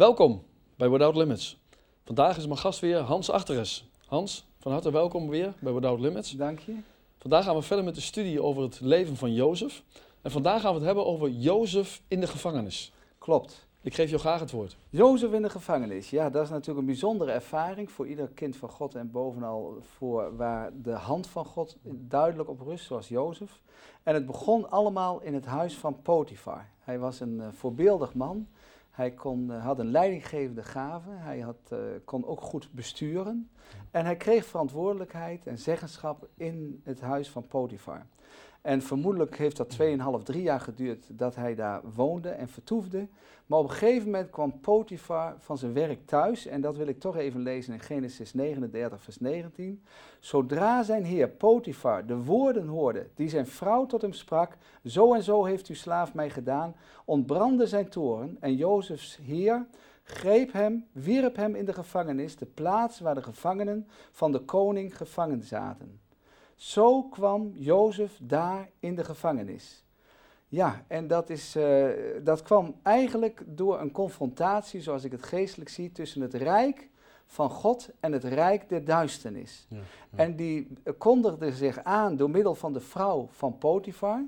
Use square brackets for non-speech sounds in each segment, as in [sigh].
Welkom bij Without Limits. Vandaag is mijn gast weer Hans Achteres. Hans, van harte welkom weer bij Without Limits. Dank je. Vandaag gaan we verder met de studie over het leven van Jozef. En vandaag gaan we het hebben over Jozef in de gevangenis. Klopt. Ik geef jou graag het woord. Jozef in de gevangenis. Ja, dat is natuurlijk een bijzondere ervaring voor ieder kind van God en bovenal voor waar de hand van God duidelijk op rust, zoals Jozef. En het begon allemaal in het huis van Potifar. Hij was een uh, voorbeeldig man. Hij kon, uh, had een leidinggevende gave. Hij had, uh, kon ook goed besturen. En hij kreeg verantwoordelijkheid en zeggenschap in het huis van Potifar. En vermoedelijk heeft dat 2,5, 3 jaar geduurd dat hij daar woonde en vertoefde. Maar op een gegeven moment kwam Potifar van zijn werk thuis. En dat wil ik toch even lezen in Genesis 39, vers 19. Zodra zijn heer Potifar de woorden hoorde die zijn vrouw tot hem sprak. Zo en zo heeft uw slaaf mij gedaan. Ontbrandde zijn toren en Jozefs heer greep hem, wierp hem in de gevangenis. De plaats waar de gevangenen van de koning gevangen zaten. Zo kwam Jozef daar in de gevangenis. Ja, en dat, is, uh, dat kwam eigenlijk door een confrontatie, zoals ik het geestelijk zie, tussen het rijk van God en het rijk der duisternis. Ja, ja. En die kondigde zich aan door middel van de vrouw van Potifar.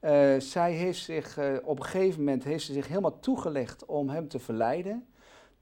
Uh, zij heeft zich uh, op een gegeven moment heeft ze zich helemaal toegelegd om hem te verleiden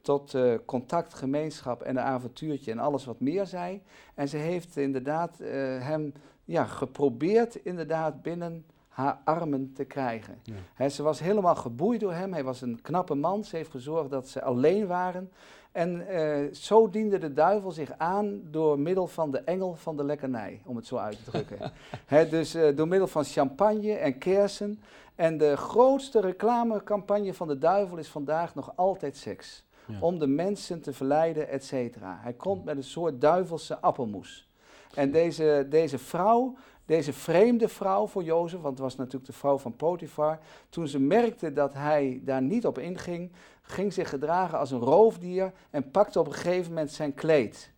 tot uh, contact, gemeenschap en een avontuurtje en alles wat meer zij. En ze heeft inderdaad uh, hem ja, geprobeerd inderdaad binnen haar armen te krijgen. Ja. He, ze was helemaal geboeid door hem. Hij was een knappe man. Ze heeft gezorgd dat ze alleen waren. En uh, zo diende de duivel zich aan door middel van de engel van de lekkernij, om het zo uit te drukken. [laughs] He, dus uh, door middel van champagne en kersen. En de grootste reclamecampagne van de duivel is vandaag nog altijd seks. Ja. Om de mensen te verleiden, et cetera. Hij komt met een soort duivelse appelmoes. En deze, deze vrouw, deze vreemde vrouw voor Jozef, want het was natuurlijk de vrouw van Potifar, toen ze merkte dat hij daar niet op inging, ging zich gedragen als een roofdier en pakte op een gegeven moment zijn kleed.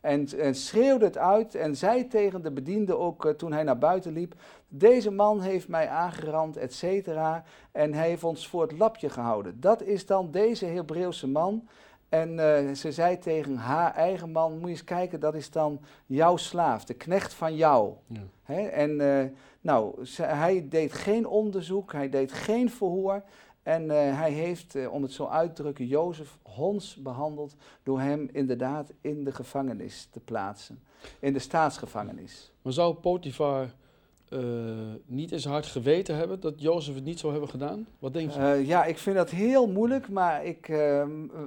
En, en schreeuwde het uit en zei tegen de bediende ook uh, toen hij naar buiten liep, deze man heeft mij aangerand, et cetera, en hij heeft ons voor het lapje gehouden. Dat is dan deze Hebreeuwse man. En uh, ze zei tegen haar eigen man, moet je eens kijken, dat is dan jouw slaaf, de knecht van jou. Ja. Hè? En uh, nou, ze, hij deed geen onderzoek, hij deed geen verhoor. En uh, hij heeft, om het zo uit te drukken, Jozef Hons behandeld door hem inderdaad in de gevangenis te plaatsen. In de staatsgevangenis. Maar zou Potifar niet in zijn hart geweten hebben dat Jozef het niet zou hebben gedaan? Wat denk je? Uh, ja, ik vind dat heel moeilijk, maar ik, uh,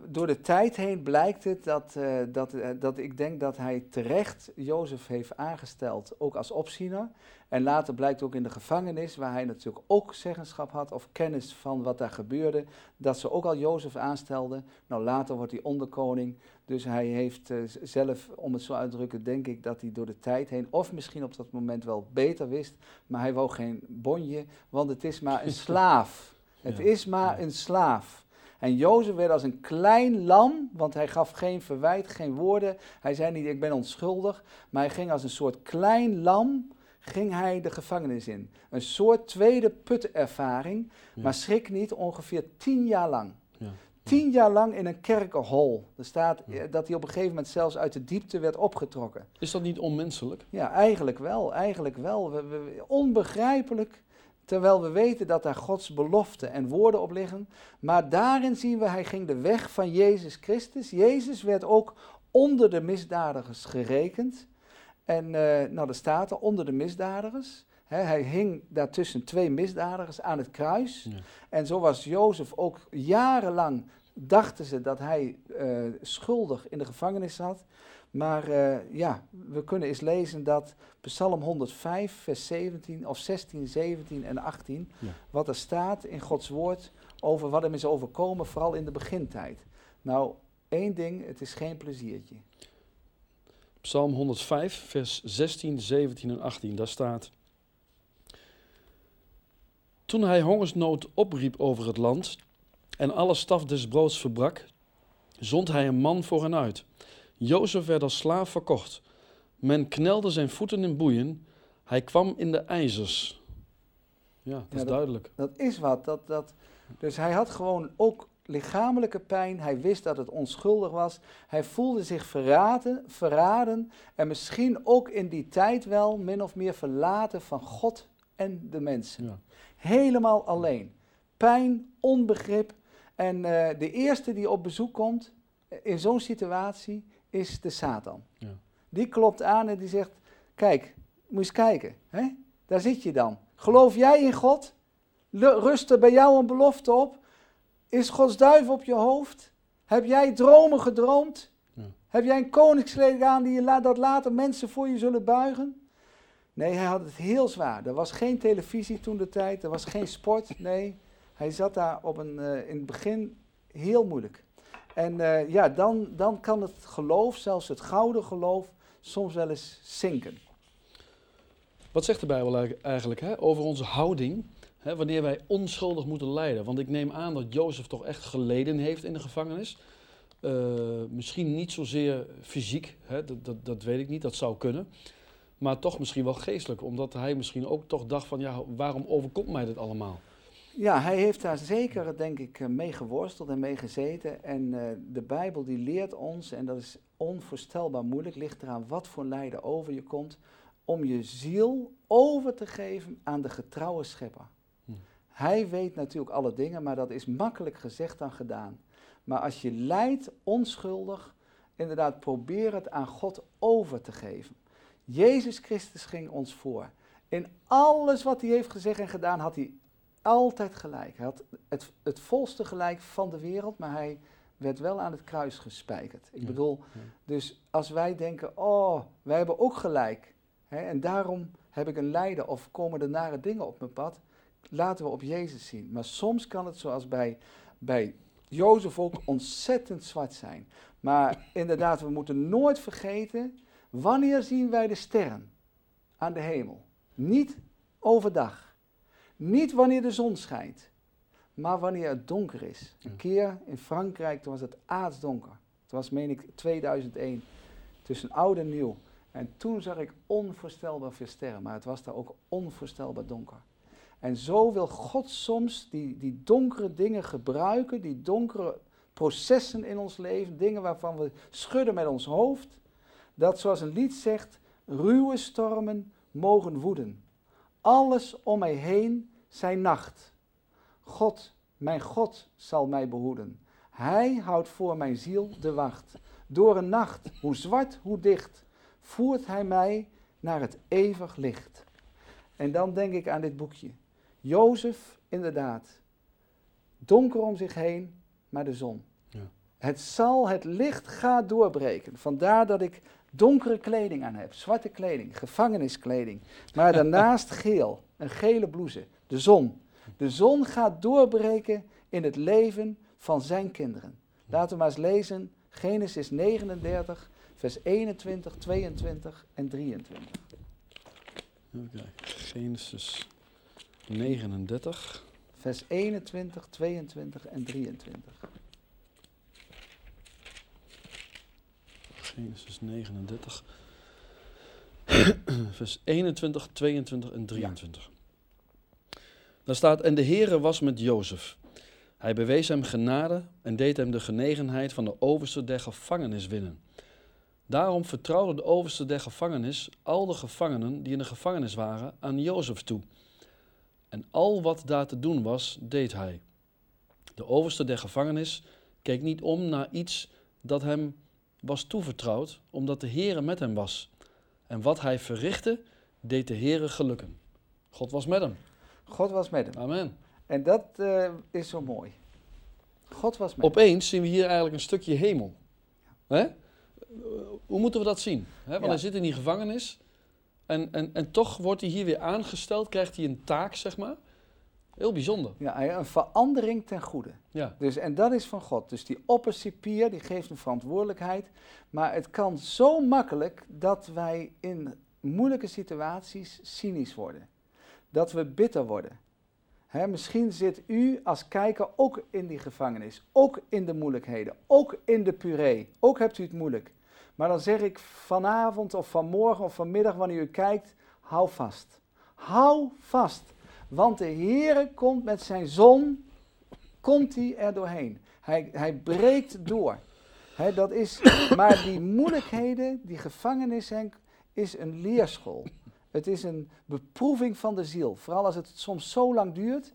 door de tijd heen blijkt het dat, dat, dat ik denk dat hij terecht Jozef heeft aangesteld, ook als opziener. En later blijkt ook in de gevangenis, waar hij natuurlijk ook zeggenschap had of kennis van wat daar gebeurde, dat ze ook al Jozef aanstelden. Nou, later wordt hij onderkoning. Dus hij heeft uh, zelf, om het zo uit te drukken, denk ik dat hij door de tijd heen, of misschien op dat moment wel beter wist, maar hij wou geen bonje, want het is maar een [laughs] slaaf. Het ja, is maar ja. een slaaf. En Jozef werd als een klein lam, want hij gaf geen verwijt, geen woorden. Hij zei niet, ik ben onschuldig, maar hij ging als een soort klein lam ging hij de gevangenis in. Een soort tweede putervaring, ja. maar schrik niet, ongeveer tien jaar lang. Ja. Tien jaar lang in een kerkerhol. Er staat ja. dat hij op een gegeven moment zelfs uit de diepte werd opgetrokken. Is dat niet onmenselijk? Ja, eigenlijk wel. Eigenlijk wel. We, we, onbegrijpelijk. Terwijl we weten dat daar Gods beloften en woorden op liggen. Maar daarin zien we, hij ging de weg van Jezus Christus. Jezus werd ook onder de misdadigers gerekend. En uh, nou, er staat er onder de misdadigers. Hij hing daartussen twee misdadigers aan het kruis. Ja. En zo was Jozef ook jarenlang, dachten ze dat hij uh, schuldig in de gevangenis zat. Maar uh, ja, we kunnen eens lezen dat Psalm 105, vers 17, of 16, 17 en 18, ja. wat er staat in Gods woord over wat hem is overkomen, vooral in de begintijd. Nou, één ding, het is geen pleziertje. Psalm 105, vers 16, 17 en 18. Daar staat. Toen hij hongersnood opriep over het land en alle staf des broods verbrak, zond hij een man voor hen uit. Jozef werd als slaaf verkocht. Men knelde zijn voeten in boeien. Hij kwam in de ijzers. Ja, dat ja, is dat, duidelijk. Dat is wat. Dat, dat, dus hij had gewoon ook lichamelijke pijn. Hij wist dat het onschuldig was. Hij voelde zich verraden, verraden en misschien ook in die tijd wel min of meer verlaten van God en de mensen. Ja. Helemaal alleen. Pijn, onbegrip. En eh, de eerste die op bezoek komt eh, in zo'n situatie is de Satan. Ja. Die klopt aan en die zegt: Kijk, moet eens kijken. Hè? Daar zit je dan. Geloof jij in God? Rust er bij jou een belofte op? Is Gods duif op je hoofd? Heb jij dromen gedroomd? Ja. Heb jij een koningskleding aan die je laat, dat later mensen voor je zullen buigen? Nee, hij had het heel zwaar. Er was geen televisie toen de tijd, er was geen sport. Nee, hij zat daar op een, eh, in het begin heel moeilijk. En eh, ja, dan, dan kan het geloof, zelfs het gouden geloof, soms wel eens zinken. Wat zegt de Bijbel eigenlijk- hè, over onze houding hè, wanneer wij onschuldig moeten lijden? Want ik neem aan dat Jozef toch echt geleden heeft in de gevangenis. Eh, misschien niet zozeer fysiek, hè, dat, dat, dat weet ik niet, dat zou kunnen. Maar toch misschien wel geestelijk, omdat hij misschien ook toch dacht van ja, waarom overkomt mij dit allemaal? Ja, hij heeft daar zeker, denk ik, eh, mee geworsteld en mee gezeten. En eh, de Bijbel die leert ons, en dat is onvoorstelbaar moeilijk, ligt eraan wat voor lijden over je komt, om je ziel over te geven aan de getrouwe schepper. Hm. Hij weet natuurlijk alle dingen, maar dat is makkelijk gezegd dan gedaan. Maar als je lijdt onschuldig, inderdaad probeer het aan God over te geven. Jezus Christus ging ons voor. In alles wat hij heeft gezegd en gedaan, had hij altijd gelijk. Hij had het, het volste gelijk van de wereld, maar hij werd wel aan het kruis gespijkerd. Ik Ja, bedoel, ja. dus als wij denken, oh, wij hebben ook gelijk. Hè, en daarom heb ik een lijden of komen er nare dingen op mijn pad. Laten we op Jezus zien. Maar soms kan het zoals bij, bij Jozef ook ontzettend zwart zijn. Maar inderdaad, we moeten nooit vergeten, wanneer zien wij de sterren aan de hemel? Niet overdag. Niet wanneer de zon schijnt, maar wanneer het donker is. Een keer in Frankrijk, toen was het aardsdonker. Het was, meen ik, 2001, tussen oud en nieuw. En toen zag ik onvoorstelbaar veel sterren, maar het was daar ook onvoorstelbaar donker. En zo wil God soms die, die donkere dingen gebruiken, die donkere processen in ons leven, dingen waarvan we schudden met ons hoofd, dat zoals een lied zegt, ruwe stormen mogen woeden. Alles om mij heen zijn nacht. God, mijn God, zal mij behoeden. Hij houdt voor mijn ziel de wacht. Door een nacht, hoe zwart, hoe dicht, voert hij mij naar het eeuwig licht. En dan denk ik aan dit boekje. Jozef, inderdaad. Donker om zich heen, maar de zon. Ja. Het zal, het licht gaat doorbreken. Vandaar dat ik donkere kleding aan heb. Zwarte kleding, gevangeniskleding. Maar daarnaast [laughs] geel, een gele blouse. De zon. De zon gaat doorbreken in het leven van zijn kinderen. Laten we maar eens lezen. Genesis 39, vers 21, 22 en 23. Even kijken. Genesis 39. Vers 21, 22 en 23. Genesis 39. [clears throat] Vers 21, 22 en 23. Daar staat, en de Heere was met Jozef. Hij bewees hem genade en deed hem de genegenheid van de overste der gevangenis winnen. Daarom vertrouwde de overste der gevangenis al de gevangenen die in de gevangenis waren aan Jozef toe. En al wat daar te doen was, deed hij. De overste der gevangenis keek niet om naar iets dat hem was toevertrouwd, omdat de Heere met hem was. En wat hij verrichtte, deed de Heere gelukken. God was met hem. God was met hem. Amen. En dat eh, is zo mooi. God was met hem. Opeens zien we hier eigenlijk een stukje hemel. Hè? Hoe moeten we dat zien? Hè? Want Ja. hij zit in die gevangenis en, en, en toch wordt hij hier weer aangesteld, krijgt hij een taak, zeg maar. Heel bijzonder. Ja, een verandering ten goede. Ja, Dus, en dat is van God. Dus die oppercipier, die geeft een verantwoordelijkheid. Maar het kan zo makkelijk dat wij in moeilijke situaties cynisch worden. Dat we bitter worden. Hè, misschien zit u als kijker ook in die gevangenis. Ook in de moeilijkheden. Ook in de puree. Ook hebt u het moeilijk. Maar dan zeg ik vanavond of vanmorgen of vanmiddag wanneer u kijkt, hou vast. Hou vast. Want de Heere komt met zijn zon komt hij er doorheen. Hij, hij breekt door. Dat is, maar die moeilijkheden, die gevangenis, Henk, is een leerschool. Het is een beproeving van de ziel. Vooral als het soms zo lang duurt,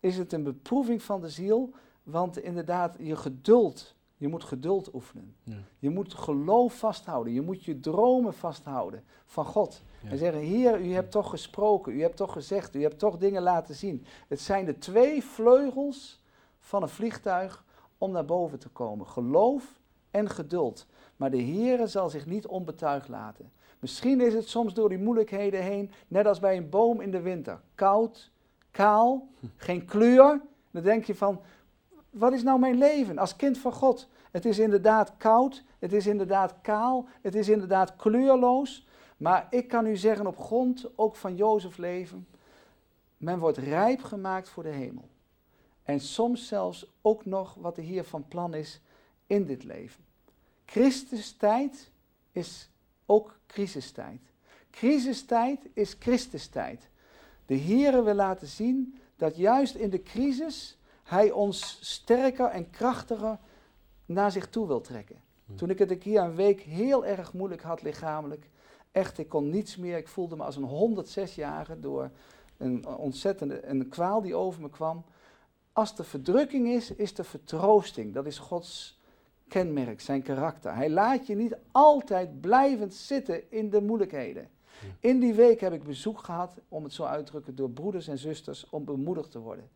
is het een beproeving van de ziel. Want inderdaad, je geduld, je moet geduld oefenen. Ja. Je moet geloof vasthouden. Je moet je dromen vasthouden van God. Ja. En zeggen, Heer, u hebt toch gesproken, u hebt toch gezegd, u hebt toch dingen laten zien. Het zijn de twee vleugels van een vliegtuig om naar boven te komen. Geloof en geduld. Maar de Heer zal zich niet onbetuigd laten. Misschien is het soms door die moeilijkheden heen, net als bij een boom in de winter. Koud, kaal, geen kleur. Dan denk je van, wat is nou mijn leven als kind van God? Het is inderdaad koud, het is inderdaad kaal, het is inderdaad kleurloos. Maar ik kan u zeggen op grond ook van Jozef leven, men wordt rijp gemaakt voor de hemel. En soms zelfs ook nog wat de Heer van plan is in dit leven. Christustijd is ook crisistijd. Crisistijd is Christustijd. De Heer wil laten zien dat juist in de crisis Hij ons sterker en krachtiger naar zich toe wil trekken. Toen ik het een keer een week heel erg moeilijk had lichamelijk, echt, ik kon niets meer, ik voelde me als een 106-jarige door een ontzettende een kwaal die over me kwam. Als er verdrukking is, is er vertroosting. Dat is Gods kenmerk, zijn karakter. Hij laat je niet altijd blijvend zitten in de moeilijkheden. In die week heb ik bezoek gehad, om het zo uit te drukken, door broeders en zusters om bemoedigd te worden.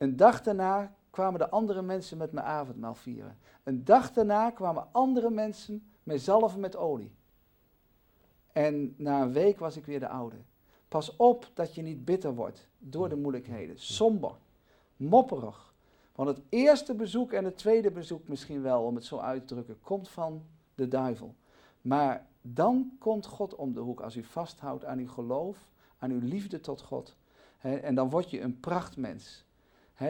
Een dag daarna kwamen de andere mensen met mijn avondmaal vieren. Een dag daarna kwamen andere mensen mij zalven met olie. En na een week was ik weer de oude. Pas op dat je niet bitter wordt door de moeilijkheden. Somber, mopperig. Want het eerste bezoek en het tweede bezoek misschien wel, om het zo uit te drukken, komt van de duivel. Maar dan komt God om de hoek als u vasthoudt aan uw geloof, aan uw liefde tot God. En dan word je een prachtmens.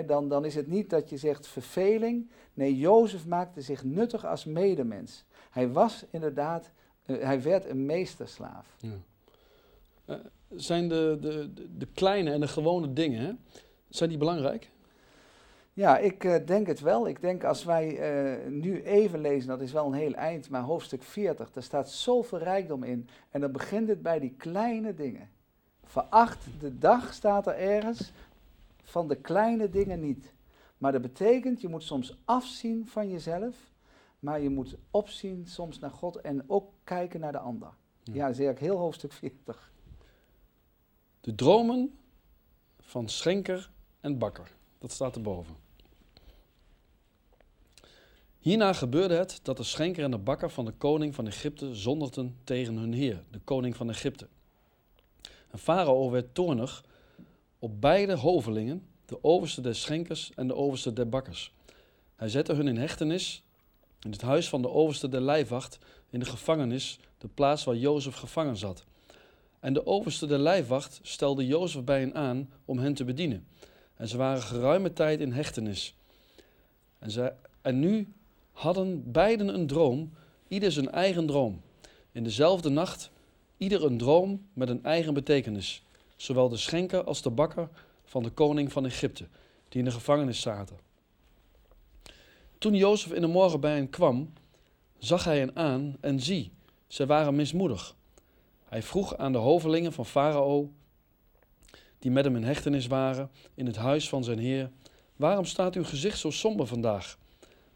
Dan, dan is het niet dat je zegt verveling. Nee, Jozef maakte zich nuttig als medemens. Hij was inderdaad, eh, hij werd een meesterslaaf. Ja. Eh, zijn de, de, de, kleine en de gewone dingen, hè, zijn die belangrijk? Ja, ik eh, denk het wel. Ik denk als wij nu even lezen, dat is wel een heel eind, maar hoofdstuk 40, daar staat zoveel rijkdom in. En dan begint het bij die kleine dingen. Veracht de dag staat er ergens van de kleine dingen niet. Maar dat betekent, je moet soms afzien van jezelf, maar je moet opzien soms naar God en ook kijken naar de ander. Ja. Ja, dat is eigenlijk heel hoofdstuk 40. De dromen van schenker en bakker. Dat staat erboven. Hierna gebeurde het dat de schenker en de bakker van de koning van Egypte zondigden tegen hun heer, de koning van Egypte. En Farao werd toornig op beide hovelingen, de overste des schenkers en de overste der bakkers. Hij zette hun in hechtenis in het huis van de overste der lijfwacht in de gevangenis, de plaats waar Jozef gevangen zat. En de overste der lijfwacht stelde Jozef bij hen aan om hen te bedienen. En ze waren geruime tijd in hechtenis. En, zij, en nu hadden beiden een droom, ieder zijn eigen droom. In dezelfde nacht, ieder een droom met een eigen betekenis. Zowel de schenker als de bakker van de koning van Egypte, die in de gevangenis zaten. Toen Jozef in de morgen bij hen kwam, zag hij hen aan en zie, zij waren mismoedig. Hij vroeg aan de hovelingen van Farao, die met hem in hechtenis waren, in het huis van zijn heer, waarom staat uw gezicht zo somber vandaag?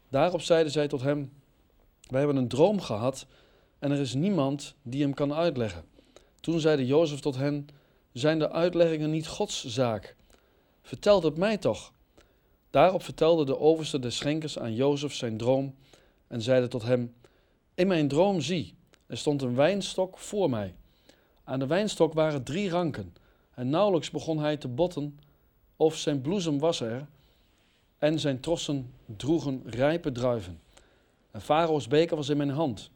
Daarop zeiden zij tot hem, wij hebben een droom gehad en er is niemand die hem kan uitleggen. Toen zeide Jozef tot hen, zijn de uitleggingen niet Gods zaak? Vertel het mij toch. Daarop vertelde de overste des schenkers aan Jozef zijn droom en zeide tot hem, in mijn droom zie, er stond een wijnstok voor mij. Aan de wijnstok waren drie ranken en nauwelijks begon hij te botten of zijn bloesem was er en zijn trossen droegen rijpe druiven. En Farao's beker was in mijn hand.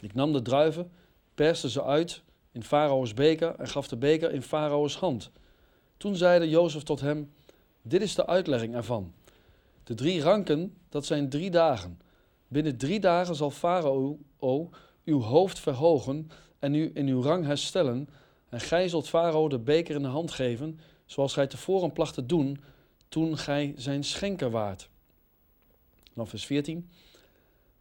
Ik nam de druiven, perste ze uit in Farao's beker en gaf de beker in Farao's hand. Toen zeide Jozef tot hem, dit is de uitlegging ervan. De drie ranken, dat zijn drie dagen. Binnen drie dagen zal Farao uw hoofd verhogen en u in uw rang herstellen. En gij zult Farao de beker in de hand geven, zoals gij tevoren placht te doen toen gij zijn schenker waart. vanaf vers 14.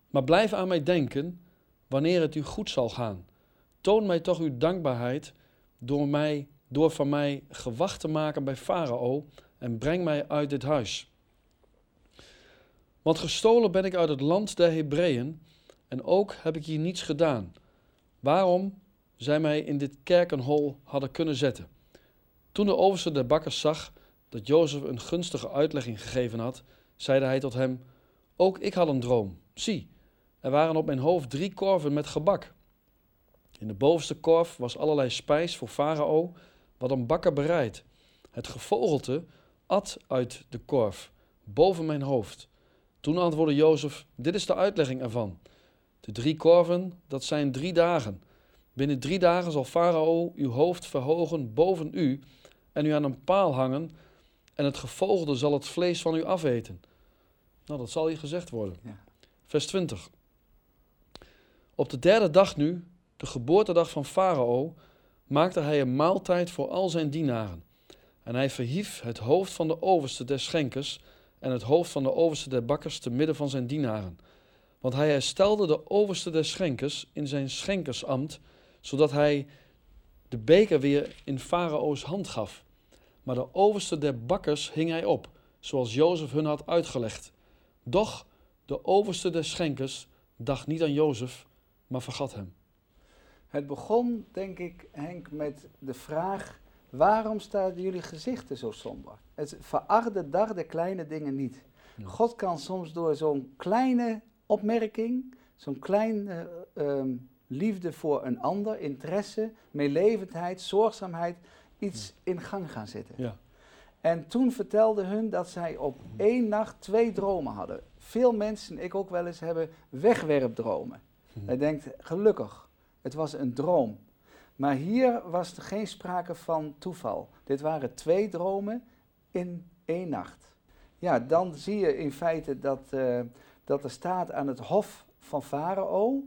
Maar blijf aan mij denken wanneer het u goed zal gaan. Toon mij toch uw dankbaarheid door, mij, door van mij gewacht te maken bij Farao en breng mij uit dit huis. Want gestolen ben ik uit het land der Hebreeën en ook heb ik hier niets gedaan. Waarom zij mij in dit kerkenhol hadden kunnen zetten? Toen de overste der bakkers zag dat Jozef een gunstige uitlegging gegeven had, zeide hij tot hem: Ook ik had een droom. Zie, er waren op mijn hoofd drie korven met gebak. In de bovenste korf was allerlei spijs voor Farao, wat een bakker bereid. Het gevogelte at uit de korf, boven mijn hoofd. Toen antwoordde Jozef: Dit is de uitlegging ervan. De drie korven, dat zijn drie dagen. Binnen drie dagen zal Farao uw hoofd verhogen boven u en u aan een paal hangen, en het gevogelte zal het vlees van u afeten. Nou, dat zal hier gezegd worden. Ja. Vers 20. Op de derde dag nu, de geboortedag van Farao, maakte hij een maaltijd voor al zijn dienaren. En hij verhief het hoofd van de overste der schenkers en het hoofd van de overste der bakkers te midden van zijn dienaren. Want hij herstelde de overste der schenkers in zijn schenkersambt, zodat hij de beker weer in Farao's hand gaf. Maar de overste der bakkers hing hij op, zoals Jozef hun had uitgelegd. Doch de overste der schenkers dacht niet aan Jozef, maar vergat hem. Het begon, denk ik, Henk, met de vraag: waarom staan jullie gezichten zo somber? Het veracht de dag de kleine dingen niet. God kan soms door zo'n kleine opmerking, zo'n kleine ehm, liefde voor een ander, interesse, meelevendheid, zorgzaamheid, iets in gang gaan zetten. Ja. En toen vertelde hun dat zij op één nacht twee dromen hadden. Veel mensen, ik ook wel eens, hebben wegwerpdromen. Hij denkt, gelukkig, het was een droom. Maar hier was er geen sprake van toeval. Dit waren twee dromen in één nacht. Ja, dan zie je in feite dat, eh, dat er staat aan het hof van Farao,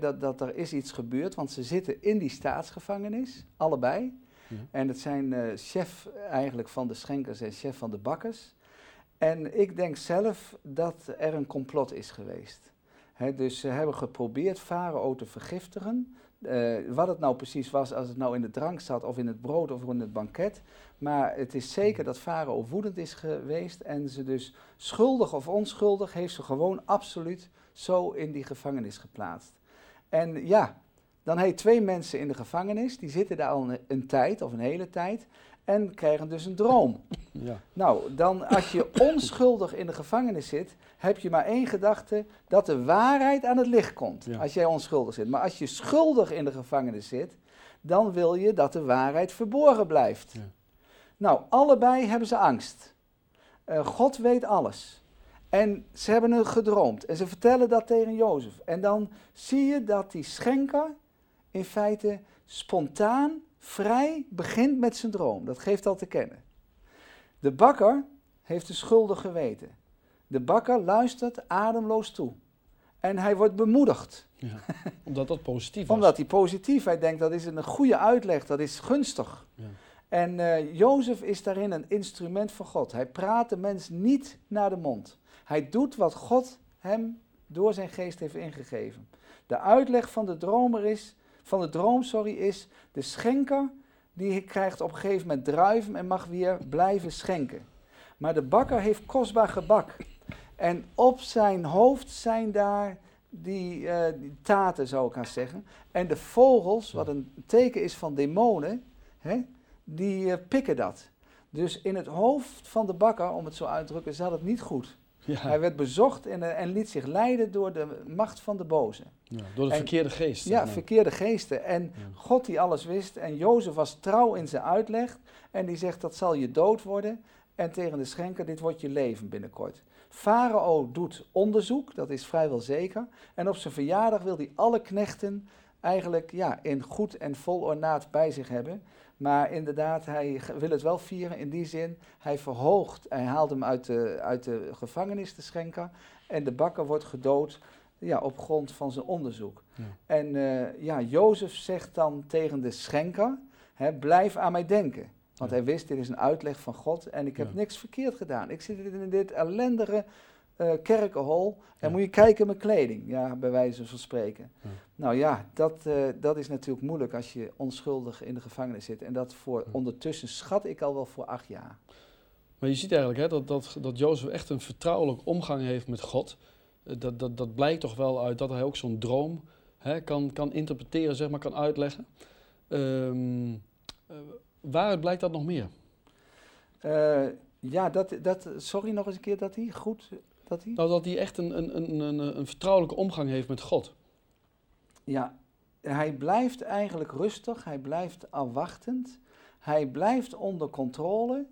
dat, dat er is iets gebeurd, want ze zitten in die staatsgevangenis, allebei. Ja. En het zijn eh, chef eigenlijk van de schenkers en chef van de bakkers. En ik denk zelf dat er een complot is geweest. Dus ze hebben geprobeerd Farao te vergiftigen. Eh, wat het nou precies was, als het nou in de drank zat of in het brood of in het banket. Maar het is zeker dat Farao woedend is geweest en ze dus schuldig of onschuldig heeft ze gewoon absoluut zo in die gevangenis geplaatst. En ja, dan je twee mensen in de gevangenis, die zitten daar al een tijd of een hele tijd en krijgen dus een droom. [laughs] Ja. Nou, dan als je [coughs] onschuldig in de gevangenis zit, heb je maar één gedachte, dat de waarheid aan het licht komt. Ja. Als jij onschuldig zit. Maar als je schuldig in de gevangenis zit, dan wil je dat de waarheid verborgen blijft. Ja. Nou, allebei hebben ze angst. Eh, God weet alles. En ze hebben het gedroomd. En ze vertellen dat tegen Jozef. En dan zie je dat die schenker in feite spontaan, vrij begint met zijn droom. Dat geeft al te kennen. De bakker heeft de schuldig geweten. De bakker luistert ademloos toe. En hij wordt bemoedigd. Ja. Omdat dat positief [laughs] was. Omdat hij positief, hij denkt dat is een goede uitleg, dat is gunstig. Ja. En eh Jozef is daarin een instrument van God. Hij praat de mens niet naar de mond. Hij doet wat God hem door zijn geest heeft ingegeven. De uitleg van de, dromer is, van de droom sorry, is, de schenker die krijgt op een gegeven moment druiven en mag weer blijven schenken. Maar de bakker heeft kostbaar gebak. En op zijn hoofd zijn daar die, eh, taten, zou ik haast zeggen. En de vogels, wat een teken is van demonen, hè, die eh, pikken dat. Dus in het hoofd van de bakker, om het zo uit te drukken, zat het niet goed. Ja. Hij werd bezocht en, eh, en liet zich leiden door de macht van de boze. Ja, Door de En- verkeerde geest. zeg Ja, verkeerde geesten. En Ja. God die alles wist. En Jozef was trouw in zijn uitleg. En die zegt, dat zal je dood worden. En tegen de schenker, dit wordt je leven binnenkort. Farao doet onderzoek, dat is vrijwel zeker. En op zijn verjaardag wil hij alle knechten eigenlijk ja, in goed en vol ornaat bij zich hebben. Maar inderdaad, hij wil het wel vieren in die zin. Hij verhoogt, hij haalt hem uit de, uit de gevangenis, de schenker. En de bakker wordt gedood ja, op grond van zijn onderzoek. Ja. En eh, ja, Jozef zegt dan tegen de schenker, hè, blijf aan mij denken. Want Ja. hij wist, dit is een uitleg van God en ik heb Ja. niks verkeerd gedaan. Ik zit in dit ellendige uh, kerkenhol en Ja. moet je kijken mijn kleding, ja, bij wijze van spreken. Ja. Nou ja, dat, eh, dat is natuurlijk moeilijk als je onschuldig in de gevangenis zit. En dat voor ondertussen schat ik al wel voor acht jaar. Maar je ziet eigenlijk hè, dat, dat, dat Jozef echt een vertrouwelijk omgang heeft met God. Eh, Dat, dat, dat blijkt toch wel uit dat hij ook zo'n droom hè, kan, kan interpreteren, zeg maar, kan uitleggen. Eh, waaruit blijkt dat nog meer? Ja, dat, dat, sorry nog eens een keer dat hij goed, dat hij? Nou, dat hij echt een, een, een, een, een vertrouwelijke omgang heeft met God. Ja, hij blijft eigenlijk rustig, hij blijft afwachtend, hij blijft onder controle.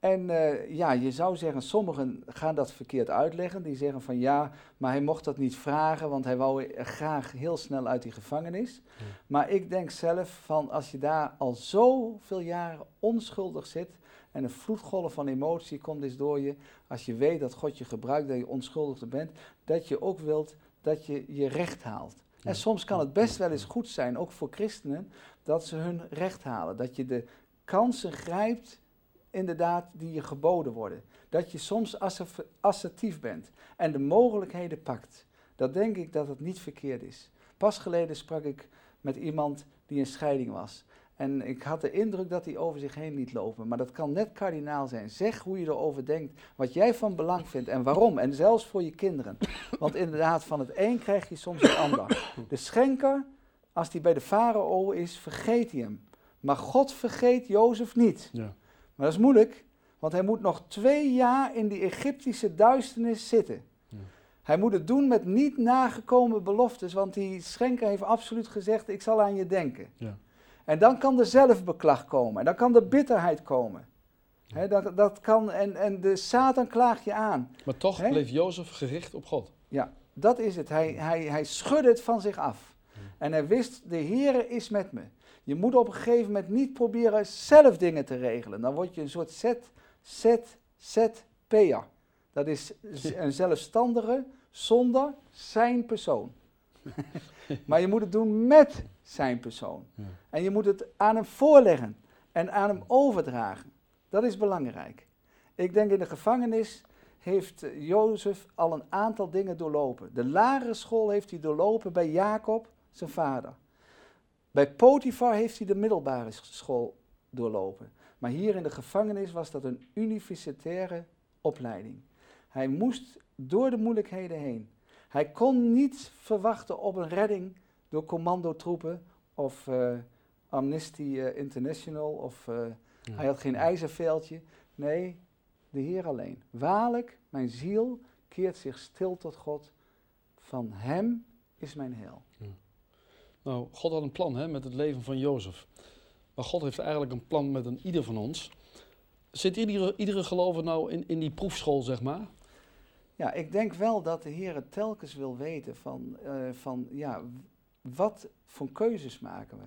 En eh, ja, je zou zeggen, sommigen gaan dat verkeerd uitleggen. Die zeggen van ja, maar hij mocht dat niet vragen, want hij wou graag heel snel uit die gevangenis. Ja. Maar ik denk zelf van als je daar al zoveel jaren onschuldig zit en een vloedgolf van emotie komt eens door je, als je weet dat God je gebruikt, dat je onschuldig bent, dat je ook wilt dat je je recht haalt. En soms kan het best wel eens goed zijn, ook voor christenen, dat ze hun recht halen. Dat je de kansen grijpt, inderdaad, die je geboden worden. Dat je soms assertief bent en de mogelijkheden pakt. Dat denk ik dat het niet verkeerd is. Pas geleden sprak ik met iemand die in scheiding was. En ik had de indruk dat hij over zich heen liet lopen. Maar dat kan net kardinaal zijn. Zeg hoe je erover denkt, wat jij van belang vindt en waarom. En zelfs voor je kinderen. Want inderdaad, van het een krijg je soms het ander. De schenker, als die bij de farao is, vergeet hij hem. Maar God vergeet Jozef niet. Ja. Maar dat is moeilijk, want hij moet nog twee jaar in die Egyptische duisternis zitten. Hij moet het doen met niet nagekomen beloftes, want die schenker heeft absoluut gezegd, ik zal aan je denken. Ja. En dan kan de zelfbeklag komen, en dan kan de bitterheid komen. Dat, dat kan, en, en de Satan klaagt je aan. Maar toch bleef Jozef gericht op God. Ja, dat is het. Hij, hij, hij schudde het van zich af. En hij wist, de Heere is met me. Je moet op een gegeven moment niet proberen zelf dingen te regelen. Dan word je een soort zet, zet, zet, peer. Dat is een zelfstandige zonder zijn persoon. [laughs] maar je moet het doen met zijn persoon. Ja. En je moet het aan hem voorleggen en aan hem overdragen. Dat is belangrijk. Ik denk in de gevangenis heeft eh, Jozef al een aantal dingen doorlopen. De lagere school heeft hij doorlopen bij Jacob, zijn vader. Bij Potifar heeft hij de middelbare school doorlopen. Maar hier in de gevangenis was dat een universitaire opleiding. Hij moest door de moeilijkheden heen. Hij kon niet verwachten op een redding door commandotroepen of eh, Amnesty eh, International of eh, Ja. hij had geen ijzerveeltje. Nee, de Heer alleen. Waarlijk, mijn ziel keert zich stil tot God. Van Hem is mijn heil. Nou, God had een plan hè, met het leven van Jozef. Maar God heeft eigenlijk een plan met een ieder van ons. Zit iedere, iedere gelover nou in, in die proefschool, zeg maar? Ja, ik denk wel dat de Heer het telkens wil weten van, eh, van ja, wat voor keuzes maken we.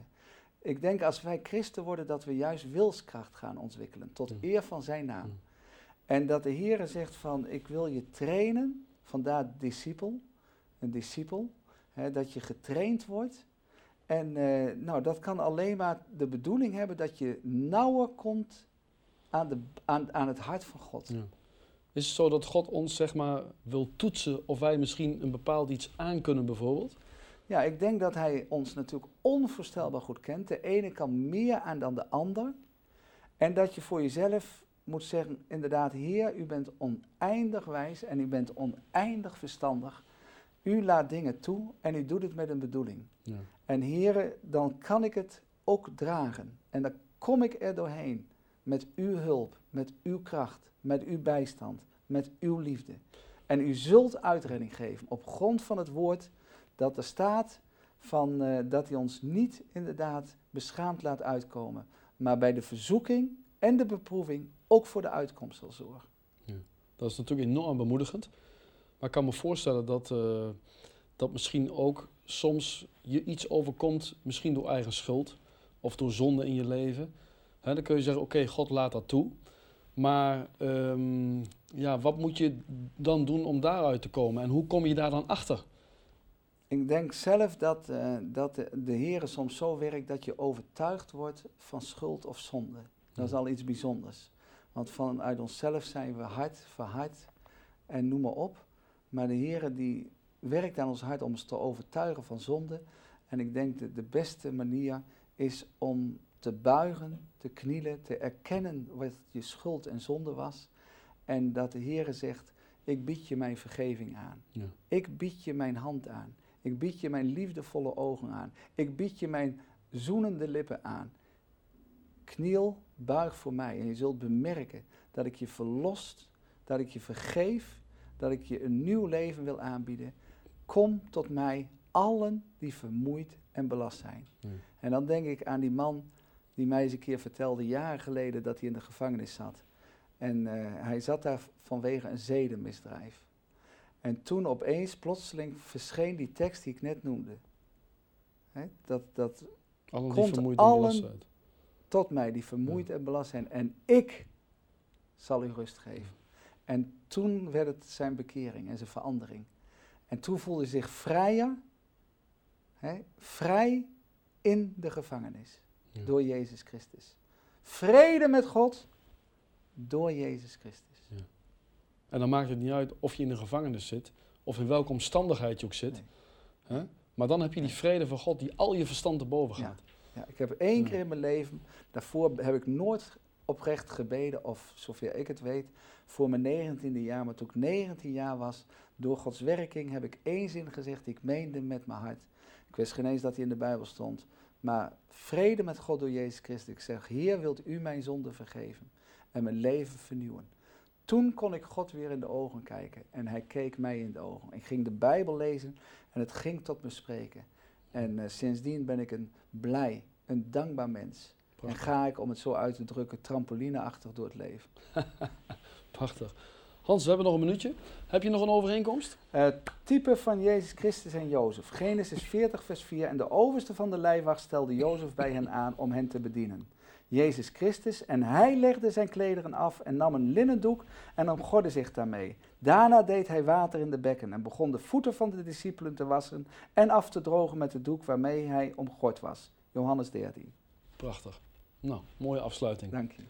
Ik denk als wij christen worden dat we juist wilskracht gaan ontwikkelen tot Ja. eer van zijn naam. Ja. En dat de Heer zegt van ik wil je trainen, vandaar discipel, een discipel, hè, dat je getraind wordt. En eh, nou, dat kan alleen maar de bedoeling hebben dat je nauwer komt aan, de, aan, aan het hart van God. Ja. Is het zo dat God ons, zeg maar, wil toetsen of wij misschien een bepaald iets aan kunnen, bijvoorbeeld? Ja, ik denk dat hij ons natuurlijk onvoorstelbaar goed kent. De ene kan meer aan dan de ander. En dat je voor jezelf moet zeggen, inderdaad, Heer, u bent oneindig wijs en u bent oneindig verstandig. U laat dingen toe en u doet het met een bedoeling. Ja. En Heer, dan kan ik het ook dragen. En dan kom ik er doorheen met uw hulp, met uw kracht, met uw bijstand, met uw liefde. En u zult uitredding geven op grond van het woord dat er staat van, eh, dat hij ons niet inderdaad beschaamd laat uitkomen, maar bij de verzoeking en de beproeving ook voor de uitkomst zal zorgen. Dat is natuurlijk enorm bemoedigend. Maar ik kan me voorstellen dat, eh, dat misschien ook soms je iets overkomt, misschien door eigen schuld of door zonde in je leven. Dan kun je zeggen, oké, God laat dat toe. Maar ehm, ja, wat moet je dan doen om daaruit te komen? En hoe kom je daar dan achter? Ik denk zelf dat, eh, dat de, de Heer soms zo werkt dat je overtuigd wordt van schuld of zonde. Dat is al iets bijzonders. Want vanuit onszelf zijn we hard, verhard en noem maar op. Maar de Heer die werkt aan ons hart om ons te overtuigen van zonde. En ik denk dat de beste manier is om te buigen, te knielen, te erkennen wat je schuld en zonde was. En dat de Heer zegt, ik bied je mijn vergeving aan. Ja. Ik bied je mijn hand aan. Ik bied je mijn liefdevolle ogen aan. Ik bied je mijn zoenende lippen aan. Kniel, buig voor mij en je zult bemerken dat ik je verlost, dat ik je vergeef, dat ik je een nieuw leven wil aanbieden. Kom tot mij, allen die vermoeid en belast zijn. Ja. En dan denk ik aan die man die mij eens een keer vertelde, jaren geleden, dat hij in de gevangenis zat. En eh, hij zat daar vanwege een zedenmisdrijf. En toen opeens, plotseling, verscheen die tekst die ik net noemde. Hè, dat, dat Allen Komt vermoeid en allen- tot mij die vermoeid en belast zijn. En ik zal u rust geven. En toen werd het zijn bekering en zijn verandering. En toen voelde hij zich vrijer, hè, vrij in de gevangenis. Ja. Door Jezus Christus. Vrede met God door Jezus Christus. En dan maakt het niet uit of je in de gevangenis zit, of in welke omstandigheid je ook zit. Nee. Hè? Maar dan heb je die vrede van God die al je verstand te boven Ja. gaat. Ja, ik heb één Ja. keer in mijn leven, daarvoor heb ik nooit oprecht gebeden, of zover ik het weet, voor mijn 19e jaar. Maar toen ik 19 jaar was, door Gods werking, heb ik één zin gezegd die ik meende met mijn hart. Ik wist geen eens dat hij in de Bijbel stond. Maar vrede met God door Jezus Christus. Ik zeg, Heer, wilt u mijn zonde vergeven en mijn leven vernieuwen? Toen kon ik God weer in de ogen kijken en hij keek mij in de ogen. Ik ging de Bijbel lezen en het ging tot me spreken. En eh, sindsdien ben ik een blij, een dankbaar mens. En ga ik, om het zo uit te drukken, trampolineachtig door het leven. [laughs] Prachtig. Hans, we hebben nog een minuutje. Heb je nog een overeenkomst? Eh, type van Jezus Christus en Jozef. Genesis 40, vers 4. En de overste van de lijfwacht stelde Jozef bij hen aan om hen te bedienen. Jezus Christus, en hij legde zijn klederen af en nam een linnen doek en omgordde zich daarmee. Daarna deed hij water in de bekken en begon de voeten van de discipelen te wassen en af te drogen met de doek waarmee hij omgord was. Johannes 13. Prachtig. Nou, mooie afsluiting. Dank je.